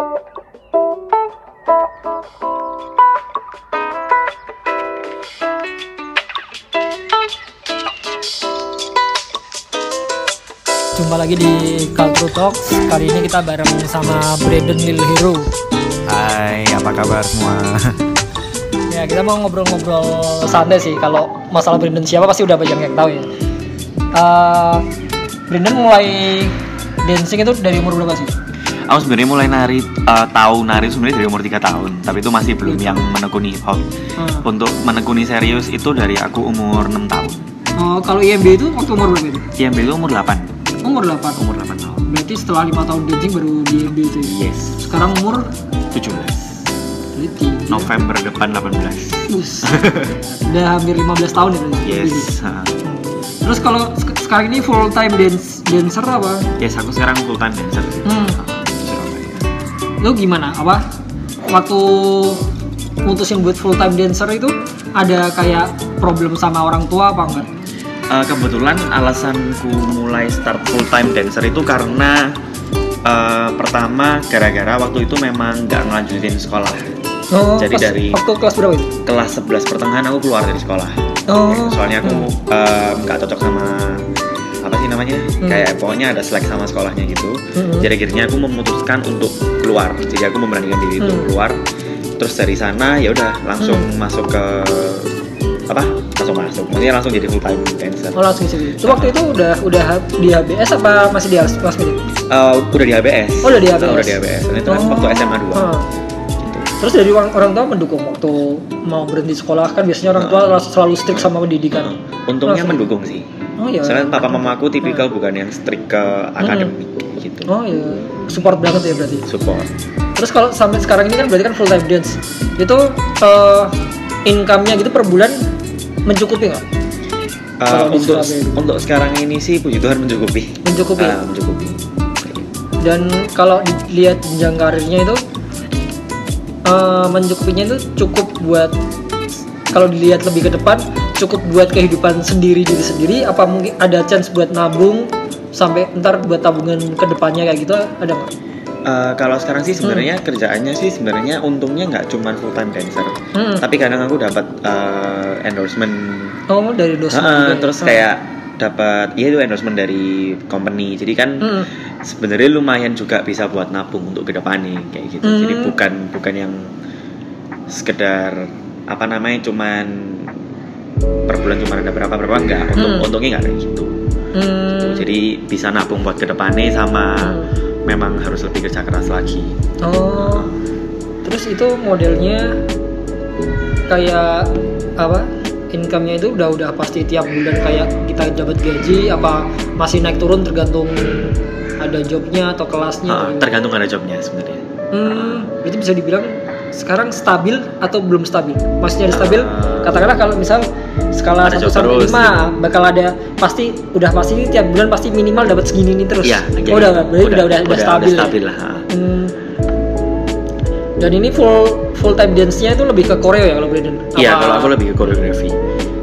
Jumpa lagi di Culture Talks. Kali ini kita bareng sama Brandon Lil Hero. Hai, apa kabar semua? Ya, kita mau ngobrol-ngobrol santai sih. Kalau masalah Brandon siapa pasti udah banyak yang tahu ya. Eh, Brandon mulai dancing itu dari umur berapa sih? Aku sebenarnya mulai nari, eh, tahu nari sebenarnya dari umur 3 tahun, tapi itu masih belum yang menekuni hip hop. Hmm. Untuk menekuni serius itu dari aku umur 6 tahun. Oh, kalau IMB itu waktu umur berapa itu? IMB itu umur 8. Umur 8. Umur 8 tahun. Berarti setelah lima tahun dancing baru di IMB itu ya? Yes. Sekarang umur 17. berarti November depan 18. Bus. udah hampir 15 tahun ya berarti? Yes. ha. Terus kalau sek- sekarang ini full time dance dancer apa? Yes, aku sekarang full time dancer. Hmm. Lu gimana? Apa waktu mutusin buat full time dancer itu ada kayak problem sama orang tua apa enggak? Eh, kebetulan alasanku mulai start full time dancer itu karena eh, pertama gara-gara waktu itu memang nggak ngelanjutin sekolah. Oh, Jadi pas- dari- waktu kelas berapa itu? Kelas 11 pertengahan aku keluar dari sekolah. Oh, Soalnya aku eh, nggak cocok sama apa sih namanya? Hmm. Kayak pokoknya ada selek sama sekolahnya gitu. Hmm. Jadi akhirnya aku memutuskan untuk keluar. Jadi aku memberanikan diri untuk Hmm. keluar. Terus dari sana ya udah langsung masuk ke apa? Langsung masuk. Maksudnya langsung jadi full time dancer. Oh langsung sih. Itu waktu itu udah udah di HBS apa masih di kelas media? Eh, udah di HBS. Oh, udah di HBS. Ah, udah di HBS. Dan itu kan Oh. waktu SMA 2. Hmm. Terus dari orang, orang tua mendukung waktu mau berhenti sekolah kan biasanya orang tua selalu strict sama pendidikan. Untungnya Langsung. mendukung sih. Oh iya. Soalnya papa mama aku tipikal bukan yang strict ke akademik gitu. Oh iya, support banget ya berarti. Support. Terus kalau sampai sekarang ini kan berarti kan full time dance. Itu eh, income-nya gitu per bulan mencukupi nggak? Uh, untuk untuk sekarang ini sih puji Tuhan mencukupi. Mencukupi. Ah, mencukupi. Dan kalau dilihat jenjang karirnya itu eh, mencukupinya itu cukup buat kalau dilihat lebih ke depan cukup buat kehidupan sendiri diri sendiri apa mungkin ada chance buat nabung sampai ntar buat tabungan ke depannya kayak gitu ada nggak? Uh, kalau sekarang sih sebenarnya kerjaannya sih sebenarnya untungnya nggak cuma full time dancer, Hmm. tapi kadang aku dapat uh, endorsement. Oh dari dosen. Ah, juga ya? terus Hmm. kayak dapat ya itu endorsement dari company. Jadi kan Hmm. sebenarnya lumayan juga bisa buat nabung untuk ke depannya kayak gitu. Jadi Hmm. bukan bukan yang sekedar apa namanya cuman per bulan cuma ada berapa berapa enggak. Untung, Hmm. Untungnya nggak kayak gitu. Hmm. Jadi bisa nabung buat ke depannya sama Hmm. memang harus lebih kerja keras lagi. Oh, terus itu modelnya kayak apa? Income-nya itu udah udah pasti tiap bulan kayak kita dapat gaji apa masih naik turun tergantung ada jobnya atau kelasnya? Ah, atau gimana? tergantung ada jobnya sebenarnya. Hmm, berarti bisa dibilang sekarang stabil atau belum stabil? Maksudnya ada stabil? Ah. Katakanlah kalau misal skala Ada 1 job sampai terus, 5 bakal ada pasti udah pasti ini tiap bulan pasti minimal dapat segini nih terus. Iya, oh, udah, gitu. berarti udah, udah, udah, stabil. ya? stabil lah. ah. Hmm. Dan ini full full time dance-nya itu lebih ke koreo ya kalau Brandon? Iya, kalau aku lebih ke koreografi,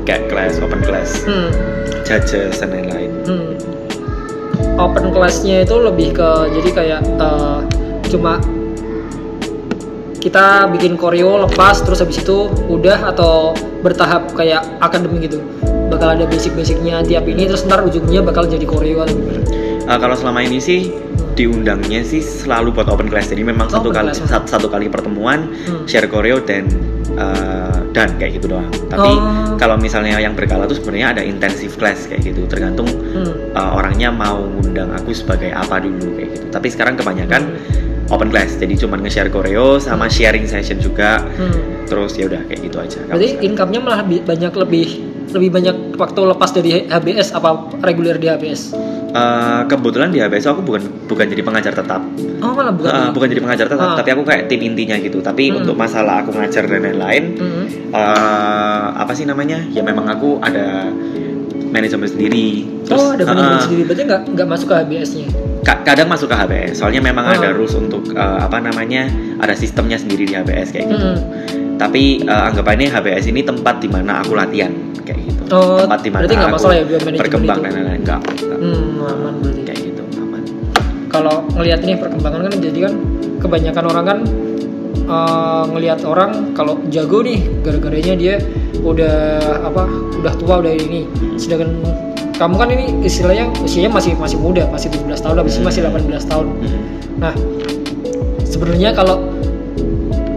kayak kelas, open class, Hmm. judges dan lain-lain. hmm. Open class-nya itu lebih ke jadi kayak eh, cuma kita bikin koreo lepas terus habis itu udah atau bertahap kayak akademi gitu. Bakal ada basic-basicnya tiap ini terus ntar ujungnya bakal jadi koreo atau gimana? Ah, kalau selama ini sih diundangnya sih selalu buat open class, jadi memang Oh, satu open kali class. satu, satu kali pertemuan Hmm. share koreo dan eh, dan kayak gitu doang. Tapi Oh. kalau misalnya yang berkala tuh sebenarnya ada intensive class kayak gitu, tergantung Hmm. uh, orangnya mau ngundang aku sebagai apa dulu kayak gitu. Tapi sekarang kebanyakan open class, jadi cuma nge-share koreo sama sharing session juga. Hmm. Terus ya udah kayak gitu aja. Berarti sekarang. income-nya malah banyak lebih lebih banyak waktu lepas dari HBS apa reguler di HBS? Uh, kebetulan di HBS aku bukan bukan jadi pengajar tetap, Oh malah bukan. Uh, bukan jadi pengajar tetap, Ah. tapi aku kayak tim intinya gitu. Tapi Hmm. untuk masalah aku ngajar dan lain-lain, Hmm. uh, apa sih namanya? Ya memang aku ada manajemen sendiri. oh ada manajemen uh, sendiri berarti nggak nggak masuk ke HBS-nya. Ka- kadang masuk ke HBS soalnya memang Ah. ada rules untuk uh, apa namanya ada sistemnya sendiri di HBS kayak gitu Hmm. tapi uh, anggapannya HBS ini tempat di mana aku latihan kayak gitu Oh, tempat di mana aku masalah ya berkembang dan lain-lain enggak, enggak. Hmm, aman berarti. kayak gitu aman Kalau kalau ngelihat ini perkembangan kan jadi kan kebanyakan orang kan eh, ngelihat orang kalau jago nih gara-garanya dia udah apa udah tua udah ini. Sedangkan kamu kan ini istilahnya usianya masih masih muda masih 17 tahun habis itu masih 18 tahun. Hmm. nah sebenarnya kalau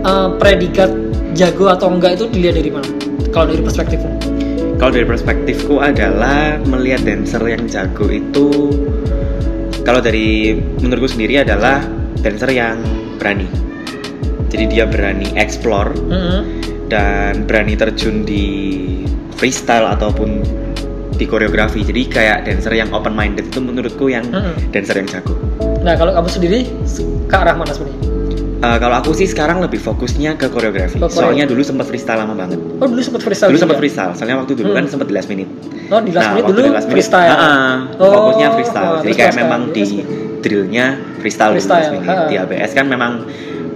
eh, predikat jago atau enggak itu dilihat dari mana? Kalau dari perspektifmu. Kalau dari perspektifku adalah melihat dancer yang jago itu kalau dari menurutku sendiri adalah dancer yang berani. Jadi dia berani explore Mm-mm. dan berani terjun di freestyle ataupun di koreografi. Jadi kayak dancer yang open minded itu menurutku yang Mm-mm. dancer yang jago. nah kalau kamu sendiri ke arah mana sebenarnya Eh, kalau aku sih sekarang lebih fokusnya ke koreografi. Ke koreo. Soalnya dulu sempat freestyle lama banget. oh dulu sempat freestyle Dulu sempat freestyle. Soalnya waktu dulu kan Hmm. sempat di last minute. oh di last minute waktu dulu last minute, freestyle ah, ah, Oh, fokusnya freestyle. ah, Jadi kayak freestyle, memang di drillnya freestyle, Freestyle, di last minute. ah. Di ABS kan memang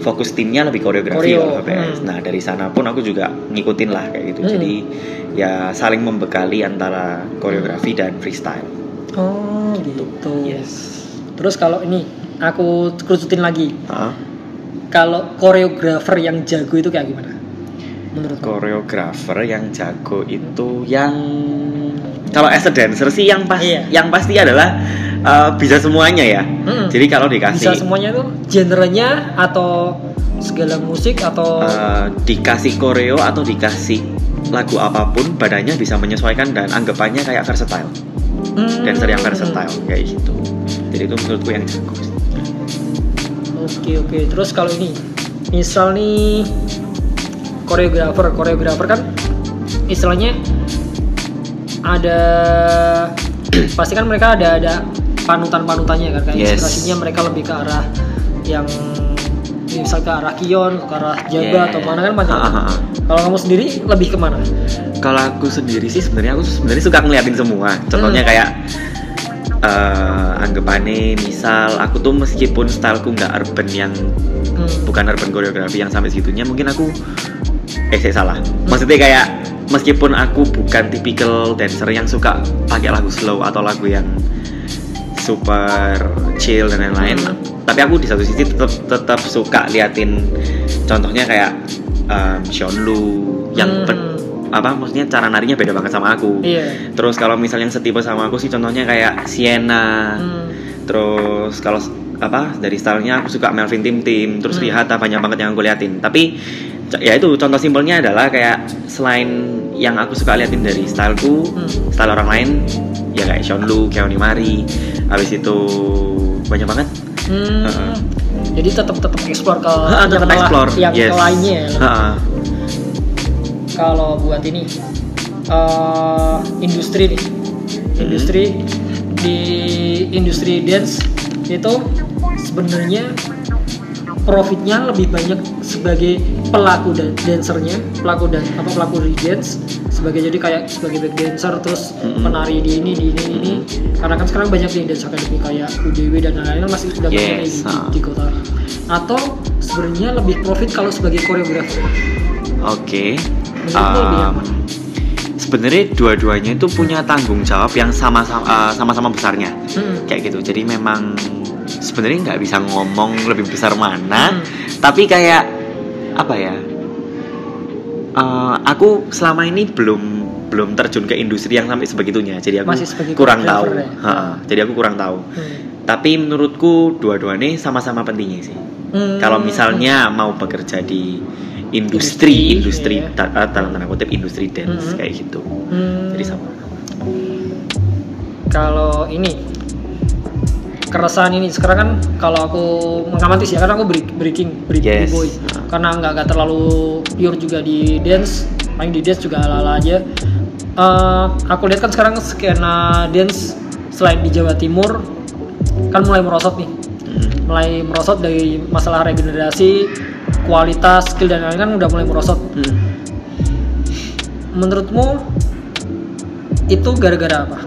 fokus timnya lebih koreografi Koreo, kalau ABS. hmm. Nah dari sana pun aku juga ngikutin lah kayak gitu. Hmm. Jadi ya saling membekali antara koreografi dan freestyle. oh gitu Yes. terus kalau ini aku kerucutin lagi Ah, kalau koreografer yang jago itu kayak gimana menurut koreografer yang jago itu yang kalau as a dancer sih yang pas Iya. yang pasti adalah uh, bisa semuanya ya. Mm-mm. Jadi kalau bisa dikasih semuanya tuh genrenya atau segala musik atau uh, dikasih koreo atau dikasih lagu apa pun badannya bisa menyesuaikan dan anggapannya kayak versatile Hmm. dancer yang versatile kayak gitu jadi itu menurutku yang jago Oke oke. Terus kalau ini, misal nih koreografer, koreografer kan istilahnya ada pasti kan mereka ada ada panutan panutannya kan, kayak Yes. inspirasinya mereka lebih ke arah yang misal ke arah Kion, ke arah Jaga Yeah. atau mana kan macam. Kalau kamu sendiri lebih ke mana? kalau aku sendiri sih sebenarnya aku sebenarnya suka ngeliatin semua contohnya Hmm. kayak eh anggapannya misal aku tuh meskipun styleku nggak urban yang Hmm. bukan urban koreografi yang sampai segitunya mungkin aku eh saya salah maksudnya kayak meskipun aku bukan tipikal dancer yang suka pakai lagu slow atau lagu yang super chill dan lain-lain Hmm. tapi aku di satu sisi tetap tetap suka liatin contohnya kayak um, Sean Lu yang Hmm. pen- apa maksudnya cara narinya beda banget sama aku Iya. terus kalau misalnya yang setipe sama aku sih contohnya kayak Sienna Hmm. terus kalau apa dari stylenya aku suka Melvin Tim Tim terus Hmm. Rihata banyak banget yang aku liatin tapi ya itu contoh simpelnya adalah kayak selain yang aku suka liatin dari styleku Hmm. style orang lain ya kayak Sean Lu, Keoni Mari habis itu banyak banget Hmm. Heeh. Jadi tetap tetap explore ke Ha, tetap yang explore yang yes. lainnya ya. Ha-ha. kalau buat ini eh, industri nih industri di industri dance itu sebenarnya profitnya lebih banyak sebagai pelaku dan dancernya pelaku dan apa pelaku di dance sebagai jadi kayak sebagai back dancer terus Mm-mm. penari di ini di ini di ini karena kan sekarang banyak nih dance academy kayak UDW dan lain-lain masih sudah banyak nih Yes, di, ah. di kota atau sebenarnya lebih profit kalau sebagai koreografer Oke. Yang Um? Sebenarnya dua-duanya itu punya tanggung jawab yang sama-sama uh, sama-sama besarnya. Hmm. Kayak gitu. Jadi memang sebenarnya nggak bisa ngomong lebih besar mana, Hmm. tapi kayak apa ya? uh, aku selama ini belum belum terjun ke industri yang sampai sebegitunya. Jadi aku Masih kurang tahu. ya? Ha-ha. Jadi aku kurang tahu. Hmm. Tapi menurutku dua-duanya sama-sama pentingnya sih. Hmm. Kalau misalnya mau bekerja di industri, Industri, industri, iya. eh, dalam tanda kutip industri dance Mhm. kayak gitu. Hmm. Jadi sama. kalau ini keresahan ini sekarang kan kalau aku mengamati sih karena aku break, breaking break Yes. boy karena nggak nggak terlalu pure juga di dance paling di dance juga ala-ala aja Eh, aku lihat kan sekarang skena dance selain di Jawa Timur kan mulai merosot nih Mhm. mulai merosot dari masalah regenerasi kualitas skill dan lain-lain kan udah mulai merosot Hmm. menurutmu itu gara-gara apa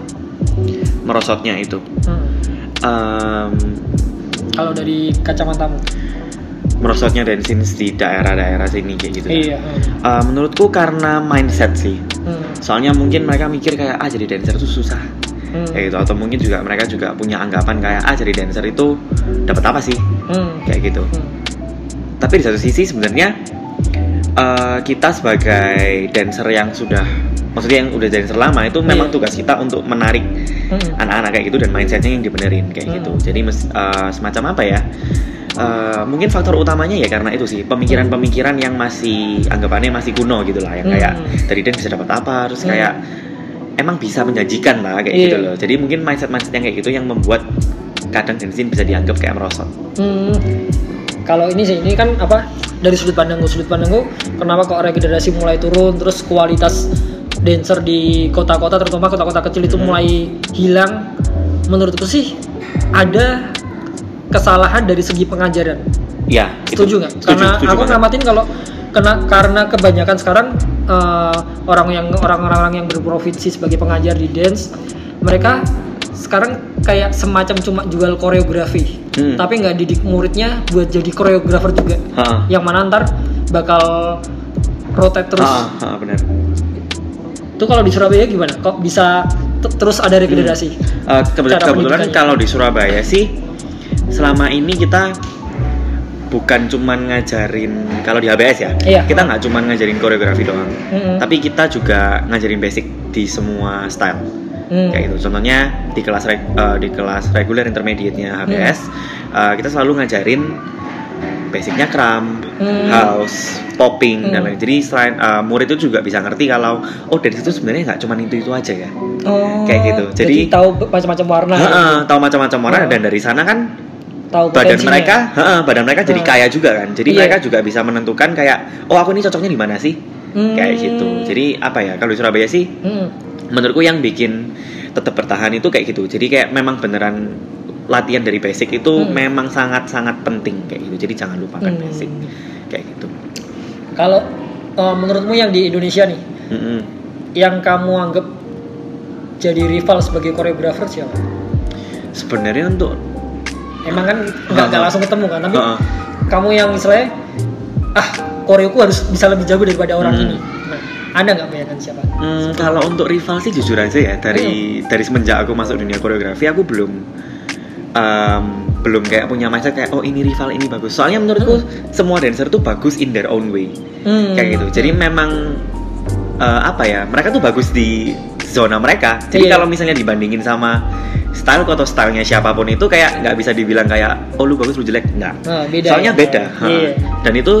Merosotnya itu. Hmm. Em, kalau dari kacamatamu merosotnya scene di daerah-daerah sini kayak gitu. ya. iya Eh, menurutku karena mindset sih. hmm. Soalnya mungkin mereka mikir kayak ah jadi dancer itu susah. Hmm. kayak gitu atau mungkin juga mereka juga punya anggapan kayak ah jadi dancer itu dapat apa sih Hmm. kayak gitu Hmm. tapi di satu sisi sebenarnya eh, kita sebagai dancer yang sudah maksudnya yang udah dancer lama itu memang Iya. tugas kita untuk menarik Hmm. anak-anak kayak gitu dan mindsetnya yang dibenerin kayak Hmm. gitu jadi eh, semacam apa ya Eh, mungkin faktor utamanya ya karena itu sih pemikiran-pemikiran yang masih anggapannya masih kuno gitu lah yang kayak Hmm. dari dan bisa dapat apa terus Hmm. kayak emang bisa menjanjikan lah kayak Iya. gitu loh jadi mungkin mindset-mindset yang kayak gitu yang membuat kadang dansin bisa dianggap kayak merosot Hmm, kalau ini sih ini kan apa dari sudut pandangku sudut pandangku kenapa kok regenerasi mulai turun terus kualitas dancer di kota-kota terutama kota-kota kecil itu Hmm. mulai hilang. Menurutku sih ada kesalahan dari segi pengajaran. Ya itu- setuju nggak? karena setuju aku ngamatin kalau kena karena kebanyakan sekarang eh, orang yang orang-orang yang berprofesi sebagai pengajar di dance mereka sekarang kayak semacam cuma jual koreografi Hmm. tapi nggak didik muridnya buat jadi koreografer juga Ha-ha. yang mana ntar bakal rotate terus Ha, ha, benar itu kalau di Surabaya gimana kok bisa terus ada regenerasi kebe- Cara kebetulan pendidikannya. kalau di Surabaya sih selama ini kita bukan cuman ngajarin kalau di HBS ya Iya. kita nggak cuman ngajarin koreografi doang Mm-mm. tapi kita juga ngajarin basic di semua style Hmm. kayak gitu contohnya di kelas eh, di kelas reguler intermediate-nya HBS eh, kita selalu ngajarin basicnya kram Hmm. house popping dan Hmm. lain jadi selain eh, murid itu juga bisa ngerti kalau oh dance itu sebenarnya nggak cuman itu itu aja ya Oh, kayak gitu. Jadi- tahu be- macam-macam warna ya? Heeh, tahu macam-macam warna Oh. dan dari sana kan tahu badan mereka heeh, badan mereka jadi Hmm. kaya juga kan jadi Iya. mereka juga bisa menentukan kayak oh aku ini cocoknya di mana sih Hmm. kayak gitu jadi apa ya kalau di Surabaya sih Hmm. Menurutku yang bikin tetap bertahan itu kayak gitu jadi kayak memang beneran latihan dari basic itu Hmm. memang sangat-sangat penting kayak gitu jadi jangan lupakan Hmm. basic kayak gitu Kalau eh, menurutmu yang di Indonesia nih, Mm-mm. yang kamu anggap jadi rival sebagai koreografer siapa? sebenarnya untuk Emang kan nggak Ha-ha. langsung ketemu kan, tapi Heeh. kamu yang misalnya ah koreoku harus bisa lebih jago daripada orang Hmm. ini. Ada nggak bayangan siapa? Hmm, kalau untuk rival sih jujur aja ya dari dari semenjak aku masuk dunia koreografi aku belum em, belum kayak punya mindset kayak oh ini rival ini bagus. Soalnya menurutku semua dancer tuh bagus in their own way Hmm. kayak gitu. Jadi memang eh, apa ya mereka tuh bagus di zona mereka. Jadi Iya. kalau misalnya dibandingin sama style atau stylenya siapa pun itu kayak nggak bisa dibilang kayak oh lu bagus lu jelek nggak. Nah, beda. Soalnya ya? beda. Iya. Dan itu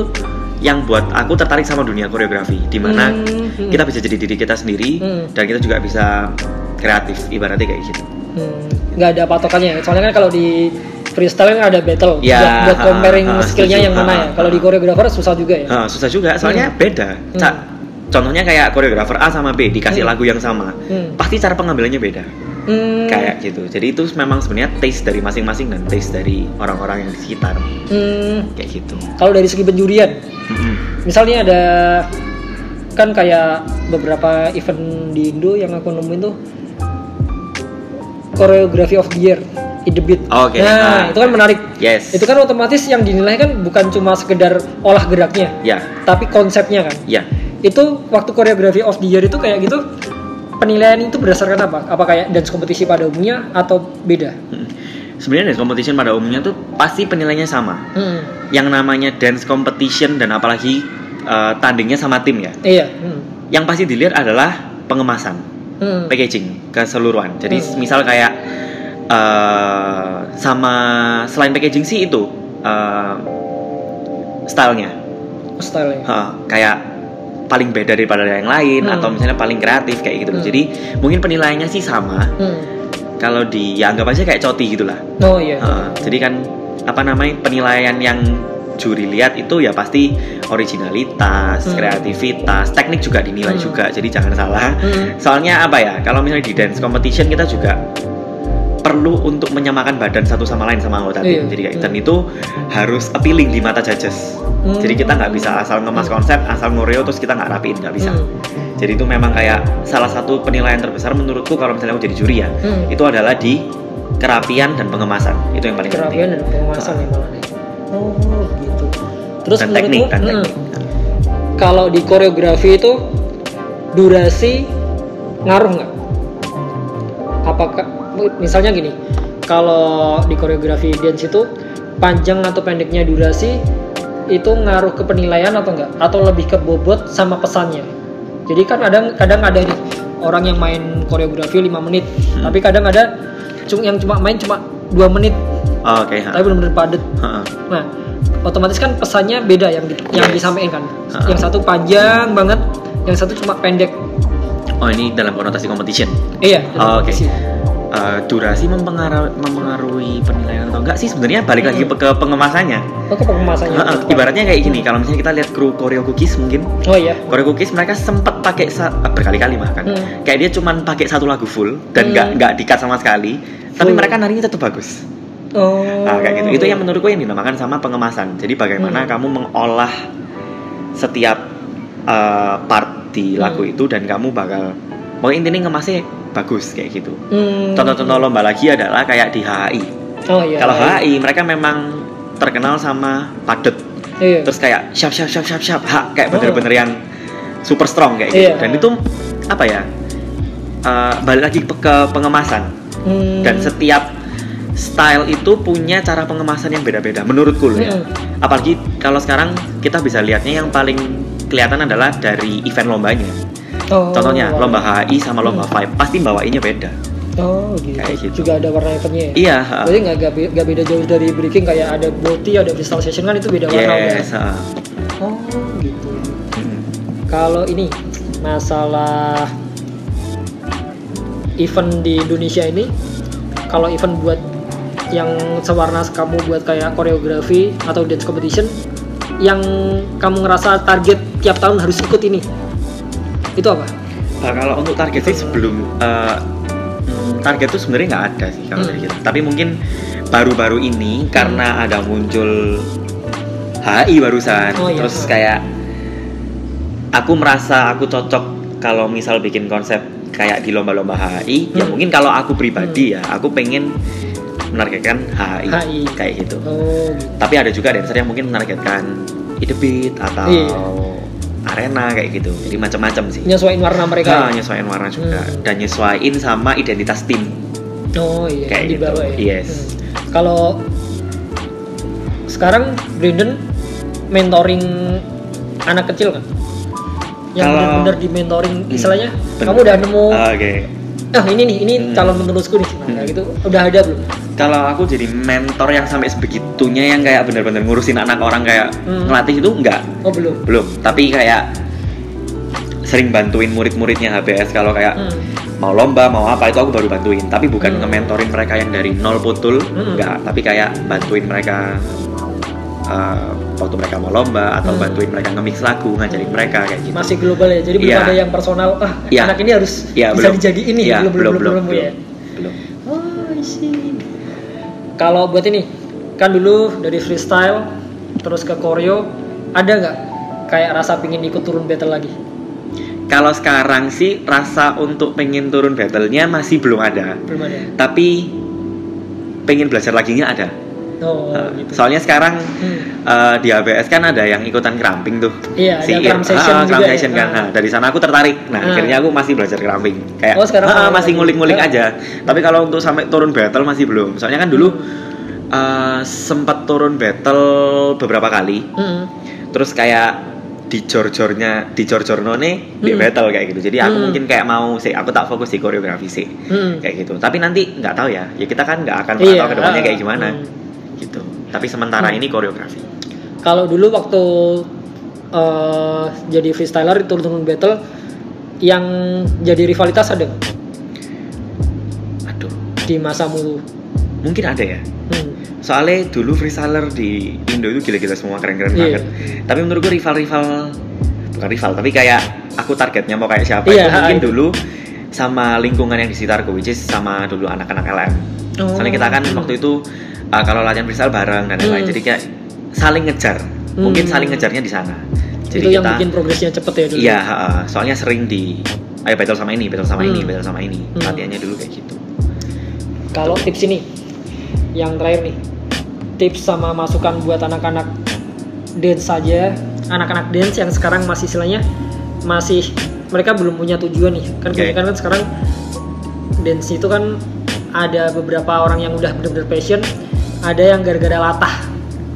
yang buat aku tertarik sama dunia koreografi di mana Hmm, hmm. kita bisa jadi diri kita sendiri Hmm. dan kita juga bisa kreatif ibaratnya kayak gitu. Hmm, nggak ada patokannya. Soalnya kan kalau di freestyle kan ada battle Ya, buat, buat ha, comparing ha, skillnya setuju. yang mana Ha, ya. ha, Kalau ha. di koreografer susah juga ya. Nah, susah juga soalnya Hmm. beda. Ca- Hmm. Contohnya kayak koreografer A sama B dikasih Hmm. lagu yang sama, Hmm. pasti cara pengambilannya beda. Hmm. Kayak gitu. Jadi itu memang sebenarnya taste dari masing-masing dan taste dari orang-orang yang di sekitar Hmm, kayak gitu. kalau dari segi penjurian, Mm-mm. misalnya ada kan kayak beberapa event di Indo yang aku nemuin tuh choreography of the year in the beat. Oke, Nah, ah. itu kan menarik. Yes. Itu kan otomatis yang dinilai kan bukan cuma sekedar olah geraknya, Ya, tapi konsepnya kan. ya. Itu waktu choreography of the year itu kayak gitu penilaian itu berdasarkan apa? Apa kayak dance kompetisi pada umumnya atau beda? Mm. Sebenarnya dance competition pada umumnya tuh pasti penilaiannya sama. Hmm. Yang namanya dance competition dan apalagi eh, tandingnya sama tim ya. Iya. Hmm. Yang pasti dilihat adalah pengemasan. Hmm. packaging keseluruhan. Jadi Hmm. misal kayak eh, sama selain packaging sih itu eh, stylenya, Style Ha, kayak paling beda daripada yang lain Hmm. atau misalnya paling kreatif kayak gitu. loh. Hmm. Jadi mungkin penilaiannya sih sama. Hmm. Kalau di ya anggap aja kayak coti gitulah. Oh iya. Ha, jadi kan apa namanya penilaian yang juri lihat itu ya pasti originalitas, Hmm. kreativitas, teknik juga dinilai Hmm. juga. Jadi jangan salah. Hmm. Soalnya apa ya? Kalau misalnya di dance competition kita juga perlu untuk menyamakan badan satu sama lain sama anggota tim. Iya. Jadi kayak Hmm. dan itu harus appealing di mata judges. Hmm. Jadi kita nggak bisa asal ngemas konsep, asal ngoreo terus kita nggak rapiin, nggak bisa. Hmm. Jadi itu memang kayak salah satu penilaian terbesar menurutku kalau misalnya aku jadi juri ya, Hmm. itu adalah di kerapian dan pengemasan. Itu yang paling kerapian dan penting. pengemasan ya malah nih. Oh gitu. Terus dan teknik menurutmu, hmm, teknik. kalau di koreografi itu durasi ngaruh nggak? apakah misalnya gini kalau di koreografi dance itu panjang atau pendeknya durasi itu ngaruh ke penilaian atau enggak atau lebih ke bobot sama pesannya jadi kan kadang kadang ada nih orang yang main koreografi 5 menit Hmm. tapi kadang ada yang cuma main cuma dua menit Oh, Oke. ha. tapi benar-benar padat nah otomatis kan pesannya beda yang di- yang Yes. disampaikan kan Ha. yang satu panjang banget yang satu cuma pendek Oh ini dalam konotasi competition. iya Oh, Oke. sih. Eh, durasi mempengaruhi, mempengaruhi penilaian atau enggak sih sebenarnya balik lagi Hmm. ke pengemasannya. Oh, ke pengemasannya. Ha-ha, Ibaratnya kayak gini, kalau misalnya kita lihat kru Koreo Cookies mungkin Oh iya. Koreo Cookies mereka sempat pakai eh, berkali-kali bahkan Hmm. kayak dia cuman pakai satu lagu full dan Hmm. nggak nggak dikat sama sekali tapi Full. mereka narinya tetap bagus Oh. nah kayak gitu itu yang menurutku yang dinamakan sama pengemasan jadi bagaimana Hmm. kamu mengolah setiap eh, part di lagu Hmm. itu dan kamu bakal mau intinya ngemasnya bagus kayak gitu Hmm. contoh-contoh lomba lagi adalah kayak di HI Oh iya. kalau iya. HI mereka memang terkenal sama padet Iya. terus kayak siap siap siap siap siap ha, kayak Oh. bener-bener yang super strong kayak gitu Iya. dan itu apa ya eh, balik lagi ke pengemasan Hmm. dan setiap style itu punya cara pengemasan yang beda-beda menurutku loh ya Hmm. apalagi kalau sekarang kita bisa lihatnya yang paling kelihatan adalah dari event lombanya Oh, contohnya lomba HI sama lomba Hmm. Vibe pasti bawainnya beda Oh gitu. Kayak gitu. Juga ada warna eventnya ya. iya ha. Berarti nggak nggak beda jauh dari breaking kayak ada boti, ada freestyle session kan itu beda warna udah. yes ha. Oh gitu. Hmm. Kalau ini masalah event di Indonesia ini, kalau event buat yang sewarna kamu buat kayak koreografi atau dance competition, yang kamu ngerasa target tiap tahun harus ikut ini, itu apa? Nah, kalau untuk target sih sebelum hmm, target tuh sebenarnya nggak ada sih kalau Hmm. dari kita. Tapi mungkin baru-baru ini karena ada muncul HI barusan, Oh, iya. terus kayak aku merasa aku cocok kalau misal bikin konsep kayak di lomba-lomba HI, ya Hmm. mungkin kalau aku pribadi ya, aku pengen menargetkan HI, HI. kayak gitu. Oh, gitu. Tapi ada juga dancer yang mungkin menargetkan ide beat atau Iya. Arena kayak gitu. Jadi macam-macam sih. nyesuaiin warna mereka. Nah, ya? nyesuaiin warna juga Hmm. dan nyesuaiin sama identitas tim. Oh iya, Kayak yang gitu, ya. yes. Hmm. Kalau sekarang Brandon mentoring anak kecil kan? Yang benar-benar di mentoring Hmm, istilahnya, bener. kamu udah nemu, Ah, Oke. Ah ini nih, ini Hmm. calon penerusku nih, nah, Hmm. gitu, udah ada belum? Kalau aku jadi mentor yang sampai sebegitunya yang kayak bener-bener ngurusin anak orang kayak Hmm. ngelatih itu enggak, Oh belum. belum. Tapi kayak sering bantuin murid-muridnya HBS kalau kayak Hmm. mau lomba mau apa itu aku baru bantuin tapi bukan Hmm. nge-mentorin mereka yang dari nol putul Hmm. enggak tapi kayak bantuin mereka uh, waktu mereka mau lomba atau Hmm. bantuin mereka nge-mix lagu ngajarin mereka kayak gitu Masih global ya, jadi belum Iya. ada yang personal. Ah Iya. anak ini harus Iya, bisa belum. dijadiin nih, Iya, belum belum belum, belum, ya. belum. Oh, I see. Kalau buat ini, kan dulu dari freestyle terus ke choreo, ada nggak kayak rasa pingin ikut turun battle lagi? Kalau sekarang sih rasa untuk pengen turun battle-nya masih belum ada. Belum ada. Tapi pengen belajar laginya ada. Oh, Uh, gitu. Soalnya sekarang Hmm. uh, di ABS kan ada yang ikutan cramping tuh. Iya, ada Ir- cramp session cramp juga ya. session kan. Ah. Nah, dari sana aku tertarik. Nah, Ah. akhirnya aku masih belajar cramping. Kayak Oh, sekarang mulai masih ngulik-ngulik aja. Tapi kalau untuk sampai turun battle masih belum. Soalnya kan dulu uh, sempat turun battle beberapa kali. Hmm. Terus kayak di jor-jornya di jor-jorno nih di Hmm. battle kayak gitu. Jadi aku Hmm. mungkin kayak mau sih aku tak fokus di koreografi sih Hmm. kayak gitu. Tapi nanti nggak tahu ya. Ya kita kan nggak akan Iya, pernah tahu ke depannya kayak gimana hmm. Gitu. Tapi sementara Hmm. ini koreografi. Kalau dulu waktu eh, jadi freestyler turun-turun battle yang jadi rivalitas ada Aduh, di masamu? mungkin ada ya. Hmm. Soalnya dulu freestyler di Indo itu gila-gila semua keren-keren Iya. banget. Tapi menurutku rival-rival bukan rival, tapi kayak aku targetnya mau kayak siapa Iya, itu mungkin itu. dulu sama lingkungan yang di sekitarku, which is sama dulu anak-anak LM. Oh. Soalnya kita kan Hmm. waktu itu uh, kalau latihan freestyle bareng dan lain-lain, Hmm. jadi kayak saling ngejar. Mungkin Hmm. saling ngejarnya di sana. Jadi itu yang kita bikin progresnya cepet ya dulu. Iya, ha-ha. soalnya sering di ayo battle sama ini, battle sama ini, Hmm. battle sama ini. Hmm. Latihannya dulu kayak gitu. Kalau tips ini, yang terakhir nih, tips sama masukan buat anak-anak dance saja, anak-anak dance yang sekarang masih istilahnya masih mereka belum punya tujuan nih. Kan kebanyakan kan sekarang dance itu kan ada beberapa orang yang udah bener-bener passion ada yang gara-gara latah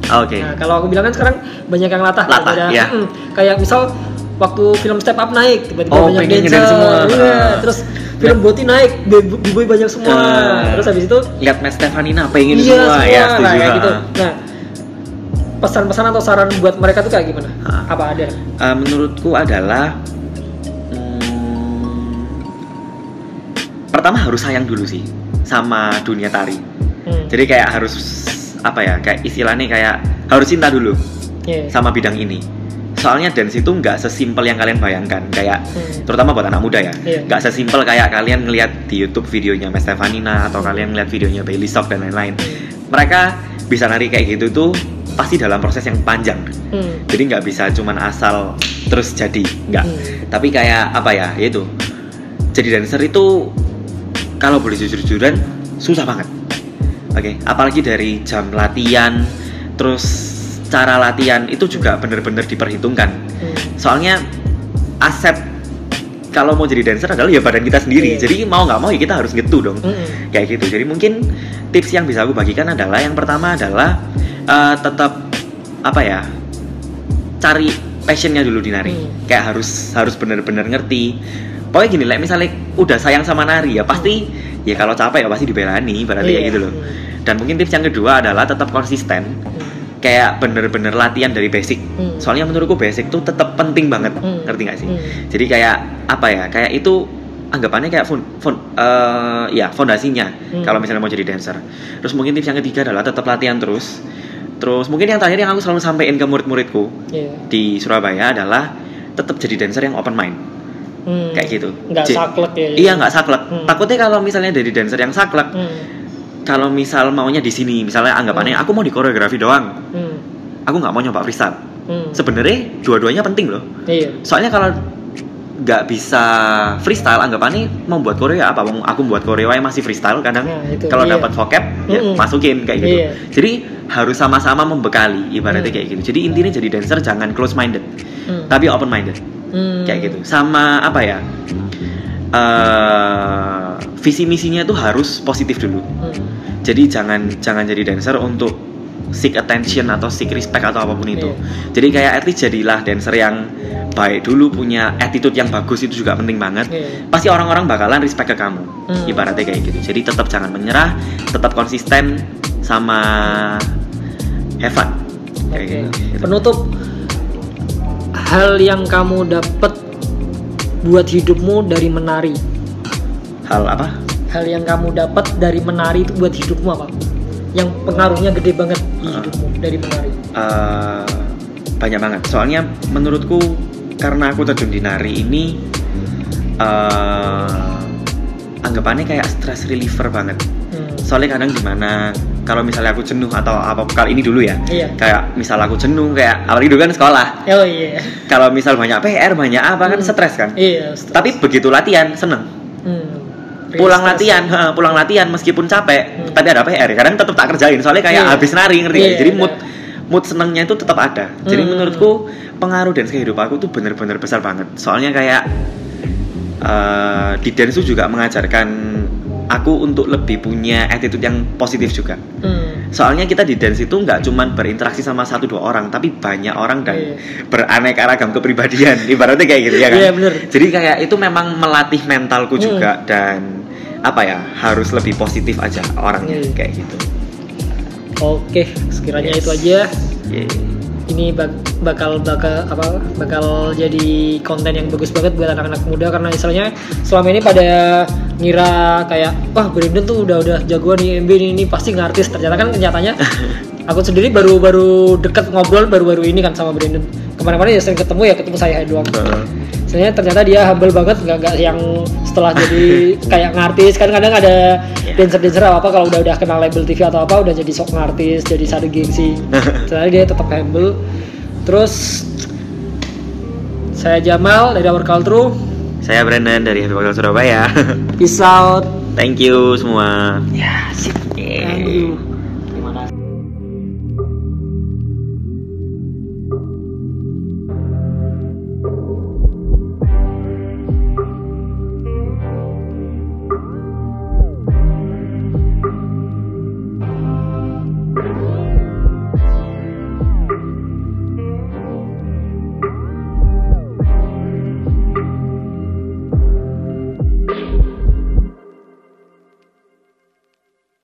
Oke. Nah, kalau aku bilang kan sekarang banyak yang latah, Latah, Ada- iya. mm, kayak misal waktu film Step Up naik, tiba-tiba Oh, banyak dancer, semua. iya. Ah. terus film Boti naik, b-boy banyak semua, Ah. terus habis itu Lihat Matt Stefanina pengen iya semua, semua, ya nah, kayak gitu. Ah. Nah, pesan-pesan atau saran buat mereka tuh kayak gimana? Ah. Apa ada? Uh, menurutku adalah hmm, pertama harus sayang dulu sih sama dunia tari. Hmm. Jadi kayak harus apa ya? Kayak istilahnya kayak harus cinta dulu Iya. sama bidang ini. Soalnya dance itu nggak sesimpel yang kalian bayangkan. Kayak Hmm. terutama buat anak muda ya, Iya. nggak sesimpel kayak kalian ngelihat di YouTube videonya Mas Stefanina atau kalian ngeliat videonya Bailey Stock dan lain-lain. Mereka bisa nari kayak gitu tuh pasti dalam proses yang panjang. Hmm. Jadi nggak bisa cuman asal terus jadi, nggak. Hmm. Tapi kayak apa ya, itu jadi dancer itu kalau boleh jujur-jujuran susah banget. Oke, apalagi dari jam latihan, terus cara latihan itu juga bener-bener diperhitungkan. Hmm. Soalnya aset kalau mau jadi dancer adalah ya badan kita sendiri. Iya. Jadi mau nggak mau ya kita harus gitu dong Hmm. kayak gitu. Jadi mungkin tips yang bisa aku bagikan adalah yang pertama adalah eh, tetap apa ya cari passionnya dulu di nari. Hmm. Kayak harus harus bener-bener ngerti. Pokoknya gini, like, misalnya udah sayang sama nari ya pasti ya kalau capek ya pasti dibelani, berarti kayak Iya. gitu loh. Dan mungkin tips yang kedua adalah tetap konsisten. Hmm. Kayak bener-bener latihan dari basic. Hmm. Soalnya menurutku basic tuh tetap penting banget, Hmm. ngerti gak sih? Hmm. Jadi kayak apa ya? Kayak itu anggapannya kayak fun, fun, eh, ya fondasinya Hmm. kalau misalnya mau jadi dancer. Terus mungkin tips yang ketiga adalah tetap latihan terus. Terus mungkin yang terakhir yang aku selalu sampaikan ke murid-muridku Iya. di Surabaya adalah tetap jadi dancer yang open mind Hmm. kayak gitu. Nggak J- saklek ya. Iya nggak saklek. Hmm. Takutnya kalau misalnya dari dancer yang saklek, Hmm. kalau misal maunya di sini, misalnya anggapannya aku mau di koreografi doang, Hmm. aku nggak mau nyoba freestyle. Hmm. Sebenarnya dua-duanya penting loh. Iya. Soalnya kalau nggak bisa freestyle anggapannya mau buat koreo ya apa Mau aku buat koreo yang masih freestyle kadang Nah, kalau iya. dapat vocab ya Mm-mm. masukin kayak gitu Iya. jadi harus sama-sama membekali ibaratnya Mm. kayak gitu jadi intinya jadi dancer jangan close minded Hmm. tapi open minded Hmm. kayak gitu sama apa ya eh visi misinya tuh harus positif dulu Hmm. jadi jangan jangan jadi dancer untuk seek attention atau seek respect atau apa pun itu. Iya. Jadi kayak at least jadilah dancer yang baik dulu punya attitude yang bagus itu juga penting banget. Iya. Pasti orang-orang bakalan respect ke kamu. Hmm. Ibaratnya kayak gitu. Jadi tetap jangan menyerah, tetap konsisten sama have fun. Kayak gitu. Penutup hal yang kamu dapat buat hidupmu dari menari. Hal apa? Hal yang kamu dapat dari menari itu buat hidupmu apa? Yang pengaruhnya gede banget di Ah. hidupmu dari menari. Eh, banyak banget. Soalnya menurutku karena aku terjun di nari ini eh anggapannya kayak stress reliever banget. Hmm. Soalnya kadang gimana kalau misalnya aku jenuh atau apa kali ini dulu ya. Iya. Kayak misal aku jenuh kayak apalagi dulu kan sekolah. Oh iya. Kalau misal banyak PR, banyak apa kan Hmm. stres kan. Iya. stres. Tapi begitu latihan seneng. Hmm. Pulang latihan, ha, pulang latihan meskipun capek, Hmm. tapi ada PR. Kadang tetap tak kerjain soalnya kayak Iya. habis nari ngerti? Iya, Jadi ada. mood mood senengnya itu tetap ada. Jadi Hmm. menurutku pengaruh dance ke hidup aku tuh bener-bener besar banget. Soalnya kayak eh, di dance tuh juga mengajarkan aku untuk lebih punya attitude yang positif juga. Hmm. Soalnya kita di dance itu nggak cuman berinteraksi sama satu dua orang, tapi banyak orang dan Iya. beraneka ragam kepribadian. Ibaratnya kayak gitu ya kan. Iya bener. Jadi kayak itu memang melatih mentalku Hmm. juga dan apa ya harus lebih positif aja orangnya Iya. kayak gitu. Oke, sekiranya Yes. itu aja. Yeah. Ini bak- bakal bakal apa? Bakal jadi konten yang bagus banget buat anak-anak muda karena misalnya selama ini pada ngira kayak wah Brandon tuh udah udah jagoan di MB ini, ini pasti ngartis. Ternyata kan kenyataannya aku sendiri baru baru deket ngobrol baru-baru ini kan sama Brandon. Kemarin-kemarin ya sering ketemu ya ketemu saya doang. Sebenarnya ternyata dia humble banget nggak nggak yang setelah jadi kayak ngartis kan kadang ada Iya. dancer-dancer apa apa kalau udah udah kenal label TV atau apa udah jadi sok ngartis jadi sadu gengsi ternyata dia tetap humble terus saya Jamal dari Our Culture Saya Brandon dari Happy Bakal Surabaya. peace out Thank you semua. ya sip Yeah.